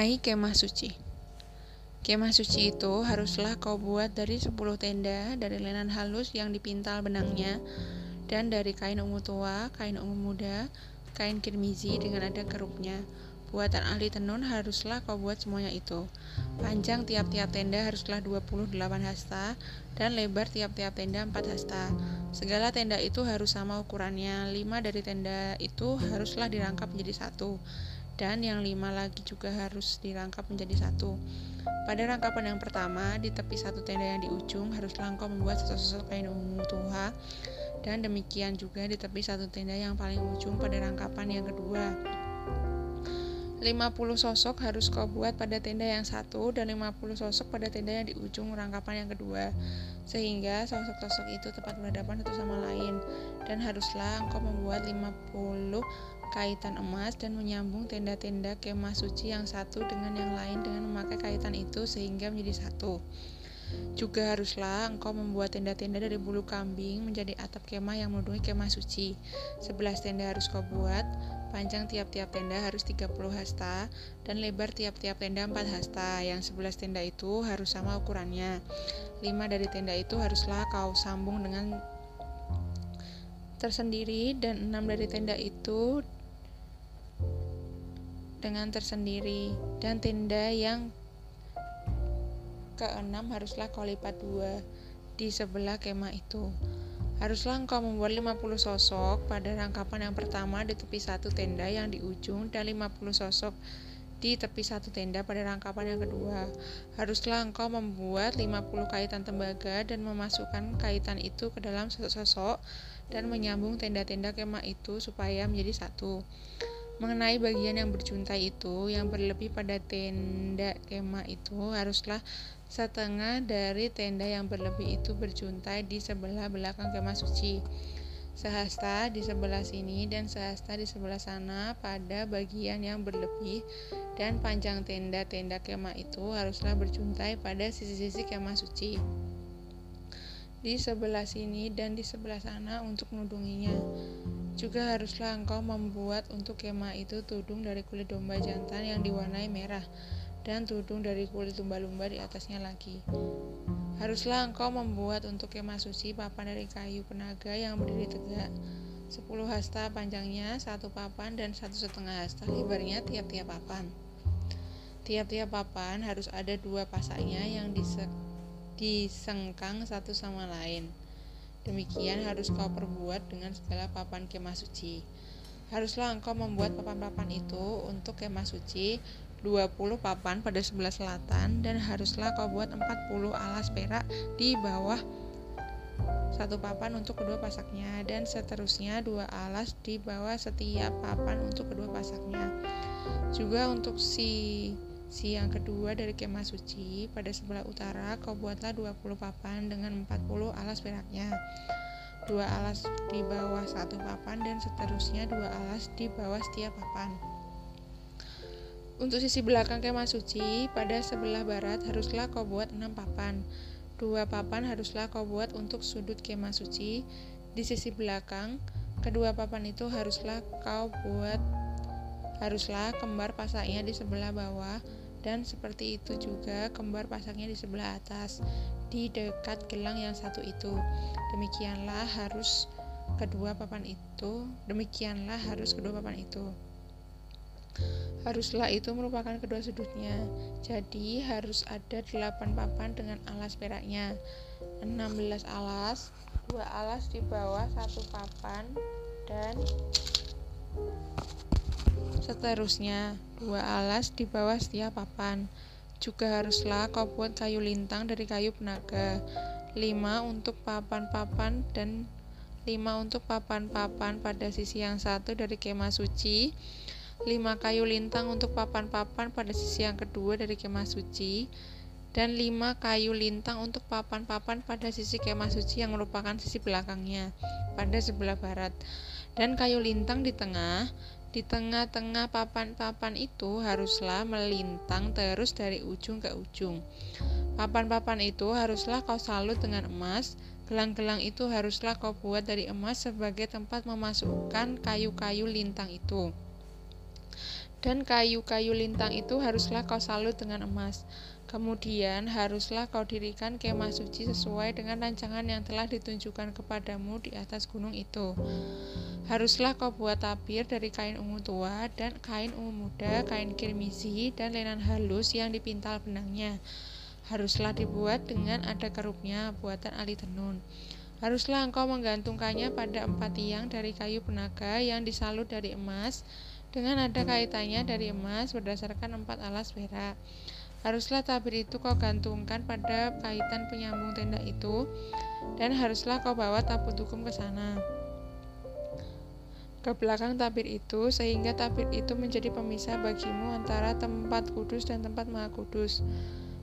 Mengenai kemah suci. Kemah suci itu haruslah kau buat dari 10 tenda dari lenan halus yang dipintal benangnya dan dari kain ungu tua, kain ungu muda, kain kirmizi dengan ada kerupnya. Buatan ahli tenun haruslah kau buat semuanya itu. Panjang tiap-tiap tenda haruslah 28 hasta dan lebar tiap-tiap tenda 4 hasta. Segala tenda itu harus sama ukurannya. 5 dari tenda itu haruslah dirangkap menjadi satu dan yang lima lagi juga harus dirangkap menjadi satu. Pada rangkapan yang pertama, di tepi satu tenda yang di ujung haruslah engkau membuat sosok-sosok kain ungu tua, dan demikian juga di tepi satu tenda yang paling ujung pada rangkapan yang kedua. 50 sosok harus kau buat pada tenda yang satu dan 50 sosok pada tenda yang di ujung rangkapan yang kedua sehingga sosok-sosok itu tepat berhadapan satu sama lain dan haruslah engkau membuat 50 kaitan emas dan menyambung tenda-tenda kemah suci yang satu dengan yang lain dengan memakai kaitan itu sehingga menjadi satu. Juga haruslah engkau membuat tenda-tenda dari bulu kambing menjadi atap kemah yang menudungi kemah suci. Sebelas tenda harus kau buat, panjang tiap-tiap tenda harus 30 hasta, dan lebar tiap-tiap tenda 4 hasta. Yang sebelas tenda itu harus sama ukurannya. Lima dari tenda itu haruslah kau sambung dengan tersendiri dan enam dari tenda itu dengan tersendiri dan tenda yang keenam haruslah kau lipat dua di sebelah kemah itu. Haruslah engkau membuat 50 sosok pada rangkapan yang pertama di tepi satu tenda yang di ujung dan 50 sosok di tepi satu tenda pada rangkapan yang kedua. Haruslah engkau membuat 50 kaitan tembaga dan memasukkan kaitan itu ke dalam sosok-sosok dan menyambung tenda-tenda kemah itu supaya menjadi satu. Mengenai bagian yang berjuntai itu, yang berlebih pada tenda kemah itu haruslah setengah dari tenda yang berlebih itu berjuntai di sebelah belakang kemah suci. Sehasta di sebelah sini dan sehasta di sebelah sana pada bagian yang berlebih dan panjang tenda-tenda kemah itu haruslah berjuntai pada sisi-sisi kemah suci di sebelah sini dan di sebelah sana untuk menudunginya. Juga haruslah engkau membuat untuk kemah itu tudung dari kulit domba jantan yang diwarnai merah dan tudung dari kulit lumba-lumba di atasnya lagi. Haruslah engkau membuat untuk kemah suci papan dari kayu penaga yang berdiri tegak. Sepuluh hasta panjangnya, satu papan dan satu setengah hasta lebarnya tiap-tiap papan. Tiap-tiap papan harus ada dua pasaknya yang disengkang satu sama lain. Demikian harus kau perbuat dengan segala papan kemah suci. Haruslah engkau membuat papan-papan itu untuk kemah suci 20 papan pada sebelah selatan dan haruslah kau buat 40 alas perak di bawah satu papan untuk kedua pasaknya dan seterusnya dua alas di bawah setiap papan untuk kedua pasaknya. Juga untuk si Siang kedua dari kemah suci pada sebelah utara kau buatlah 20 papan dengan 40 alas peraknya. Dua alas di bawah satu papan dan seterusnya dua alas di bawah setiap papan. Untuk sisi belakang kemah suci pada sebelah barat haruslah kau buat 6 papan. Dua papan haruslah kau buat untuk sudut kemah suci di sisi belakang. Kedua papan itu haruslah kau buat haruslah kembar pasaknya di sebelah bawah dan seperti itu juga kembar pasangnya di sebelah atas di dekat gelang yang satu itu. Demikianlah harus kedua papan itu demikianlah harus kedua papan itu. Haruslah itu merupakan kedua sudutnya. Jadi harus ada 8 papan dengan alas peraknya. 16 alas dua alas di bawah satu papan dan Seterusnya, dua alas di bawah setiap papan. Juga haruslah kau buat kayu lintang dari kayu penaga. Lima untuk papan-papan dan lima untuk papan-papan pada sisi yang satu dari kemah suci. Lima kayu lintang untuk papan-papan pada sisi yang kedua dari kemah suci dan lima kayu lintang untuk papan-papan pada sisi kemah suci yang merupakan sisi belakangnya pada sebelah barat dan kayu lintang di tengah di tengah-tengah papan-papan itu haruslah melintang terus dari ujung ke ujung. Papan-papan itu haruslah kau salut dengan emas. Gelang-gelang itu haruslah kau buat dari emas sebagai tempat memasukkan kayu-kayu lintang itu. Dan kayu-kayu lintang itu haruslah kau salut dengan emas. Kemudian haruslah kau dirikan kemah suci sesuai dengan rancangan yang telah ditunjukkan kepadamu di atas gunung itu. Haruslah kau buat tabir dari kain ungu tua dan kain ungu muda, kain kirmizi, dan lenan halus yang dipintal benangnya. Haruslah dibuat dengan ada kerupnya buatan ali tenun. Haruslah engkau menggantungkannya pada empat tiang dari kayu penaga yang disalut dari emas, dengan ada kaitannya dari emas berdasarkan empat alas perak. Haruslah tabir itu kau gantungkan pada kaitan penyambung tenda itu, dan haruslah kau bawa tabut hukum ke sana. Ke belakang tabir itu, sehingga tabir itu menjadi pemisah bagimu antara tempat kudus dan tempat maha kudus.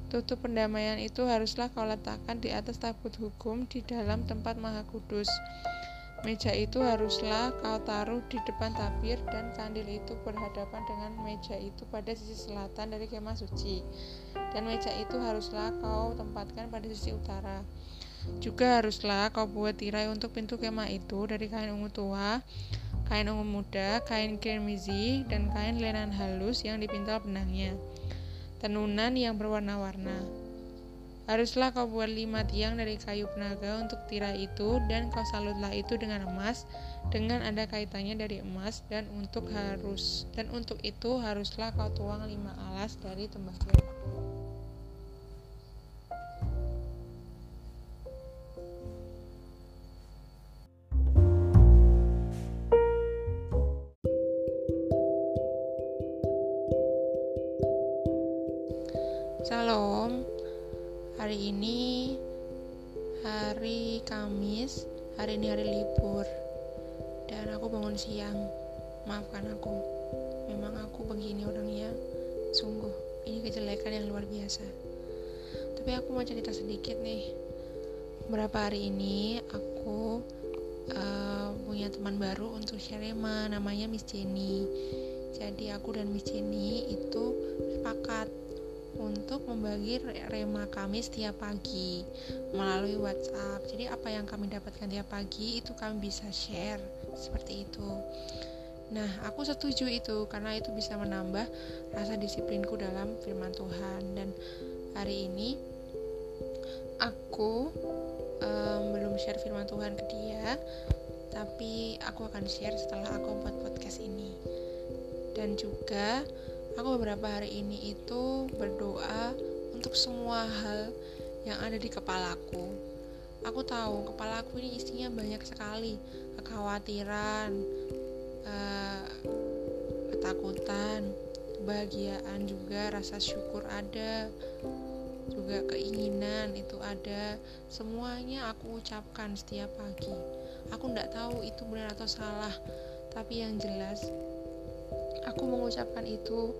Tutup pendamaian itu haruslah kau letakkan di atas tabut hukum di dalam tempat maha kudus. Meja itu haruslah kau taruh di depan tabir dan kandil itu berhadapan dengan meja itu pada sisi selatan dari kemah suci. Dan meja itu haruslah kau tempatkan pada sisi utara. Juga haruslah kau buat tirai untuk pintu kemah itu dari kain ungu tua, kain ungu muda, kain kirmizi, dan kain lenan halus yang dipintal benangnya. Tenunan yang berwarna-warna. Haruslah kau buat lima tiang dari kayu penaga untuk tirai itu, dan kau salutlah itu dengan emas, dengan ada kaitannya dari emas, dan untuk harus dan untuk itu haruslah kau tuang lima alas dari tembaga. Hari Kamis hari ini hari libur. Dan aku bangun siang. Maafkan aku. Memang aku begini orangnya. Sungguh ini kejelekan yang luar biasa. Tapi aku mau cerita sedikit nih. Beberapa hari ini aku uh, punya teman baru untuk Sharema namanya Miss Jenny. Jadi aku dan Miss Jenny itu sepakat untuk membagi rema kami setiap pagi melalui WhatsApp. Jadi apa yang kami dapatkan tiap pagi itu kami bisa share seperti itu. Nah, aku setuju itu karena itu bisa menambah rasa disiplinku dalam firman Tuhan dan hari ini aku um, belum share firman Tuhan ke dia, tapi aku akan share setelah aku buat podcast ini. Dan juga Aku beberapa hari ini itu berdoa untuk semua hal yang ada di kepalaku. Aku tahu kepalaku ini isinya banyak sekali kekhawatiran, uh, ketakutan, kebahagiaan juga, rasa syukur ada, juga keinginan itu ada. Semuanya aku ucapkan setiap pagi. Aku tidak tahu itu benar atau salah, tapi yang jelas Aku mengucapkan itu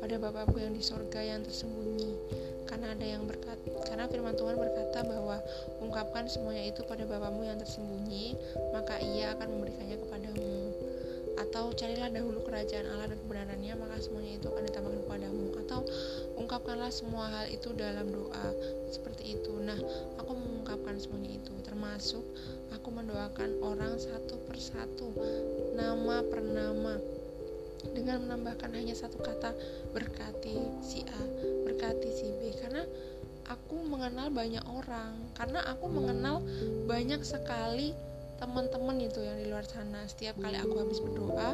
pada Bapakku yang di sorga yang tersembunyi. Karena ada yang berkata karena firman Tuhan berkata bahwa ungkapkan semuanya itu pada Bapakmu yang tersembunyi maka ia akan memberikannya kepadamu. Atau carilah dahulu kerajaan Allah dan kebenarannya maka semuanya itu akan ditambahkan kepadamu. Atau ungkapkanlah semua hal itu dalam doa. Seperti itu. Nah aku mengungkapkan semuanya itu. Termasuk aku mendoakan orang satu persatu nama per nama dengan menambahkan hanya satu kata berkati si A, berkati si B. Karena aku mengenal banyak orang karena aku mengenal banyak sekali teman-teman itu yang di luar sana. Setiap kali aku habis berdoa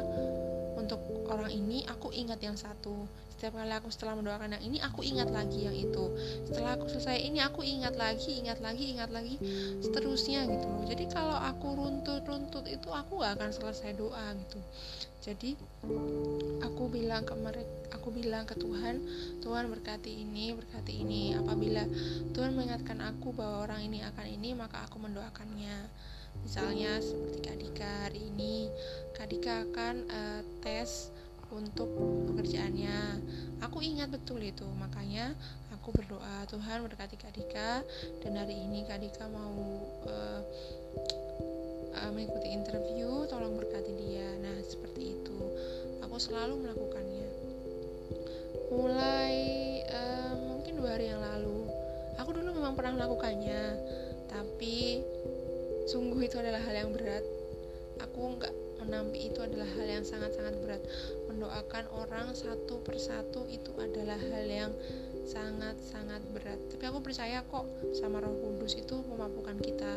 untuk orang ini aku ingat yang satu setiap kali aku setelah mendoakan yang ini aku ingat lagi yang itu. Setelah aku selesai ini aku ingat lagi ingat lagi ingat lagi seterusnya gitu loh. Jadi kalau aku runtut-runtut itu aku gak akan selesai doa gitu. Jadi aku bilang ke mereka aku bilang ke Tuhan Tuhan berkati ini berkati ini. Apabila Tuhan mengingatkan aku bahwa orang ini akan ini maka aku mendoakannya. Misalnya seperti Kak Dika hari ini Kak Dika akan uh, tes untuk pekerjaannya. Aku ingat betul itu makanya aku berdoa Tuhan berkati Kak Dika dan hari ini Kak Dika mau uh, uh, mengikuti interview tolong berkati dia. Nah seperti itu. Aku selalu melakukannya. Mulai uh, mungkin dua hari yang lalu aku dulu memang pernah melakukannya tapi sungguh itu adalah hal yang berat. Aku nggak menampi itu adalah hal yang sangat-sangat berat mendoakan orang satu persatu itu adalah hal yang sangat-sangat berat. Tapi aku percaya kok sama roh kudus itu memampukan kita.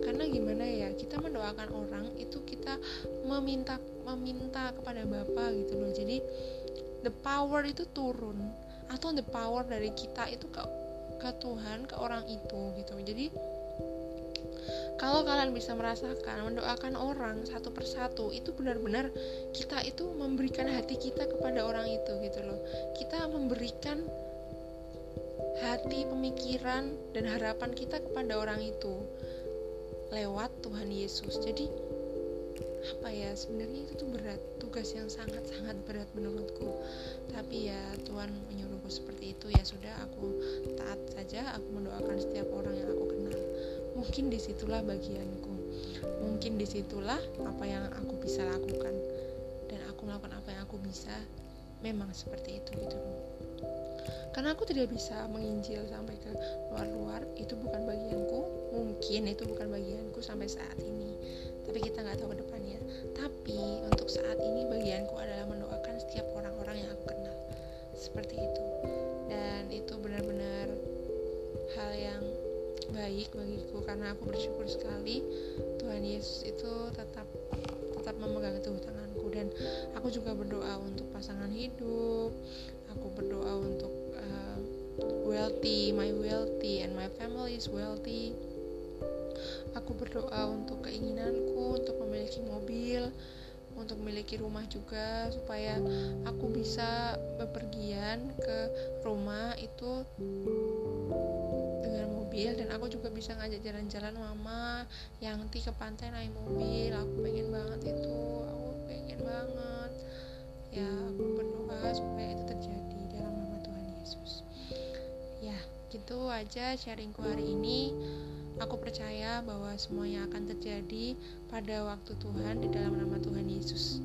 Karena gimana ya kita mendoakan orang itu kita meminta meminta kepada Bapa gitu loh. Jadi the power itu turun. Atau the power dari kita itu ke ke Tuhan ke orang itu gitu. Jadi kalau kalian bisa merasakan mendoakan orang satu persatu itu benar-benar kita itu memberikan hati kita kepada orang itu gitu loh. Kita memberikan hati, pemikiran, dan harapan kita kepada orang itu lewat Tuhan Yesus. Jadi apa ya sebenarnya itu tuh berat tugas yang sangat sangat berat menurutku. Tapi ya Tuhan menyuruhku seperti itu. Ya sudah aku taat saja aku mendoakan setiap orang yang aku mungkin di situlah bagianku. Mungkin di situlah apa yang aku bisa lakukan. Dan aku melakukan apa yang aku bisa memang seperti itu gitu. Karena aku tidak bisa menginjil sampai ke luar-luar itu bukan bagianku. Mungkin itu bukan bagianku sampai saat ini. Tapi kita nggak tahu ke depannya. Tapi untuk saat ini bagianku adalah mendoakan setiap orang-orang yang aku kenal. Seperti itu. Dan itu benar-benar hal yang baik bagiku karena aku bersyukur sekali Tuhan Yesus itu tetap tetap memegang teguh tanganku. Dan aku juga berdoa untuk pasangan hidup aku berdoa untuk uh, wealthy my wealthy and my family is wealthy. Aku berdoa untuk keinginanku untuk memiliki mobil untuk memiliki rumah juga supaya aku bisa bepergian ke rumah itu mobil dan aku juga bisa ngajak jalan-jalan mama. Yang ti ke pantai naik mobil aku pengen banget itu aku pengen banget. Ya aku berdoa supaya itu terjadi dalam nama Tuhan Yesus. Ya gitu aja sharingku hari ini. Aku percaya bahwa semuanya akan terjadi pada waktu Tuhan di dalam nama Tuhan Yesus.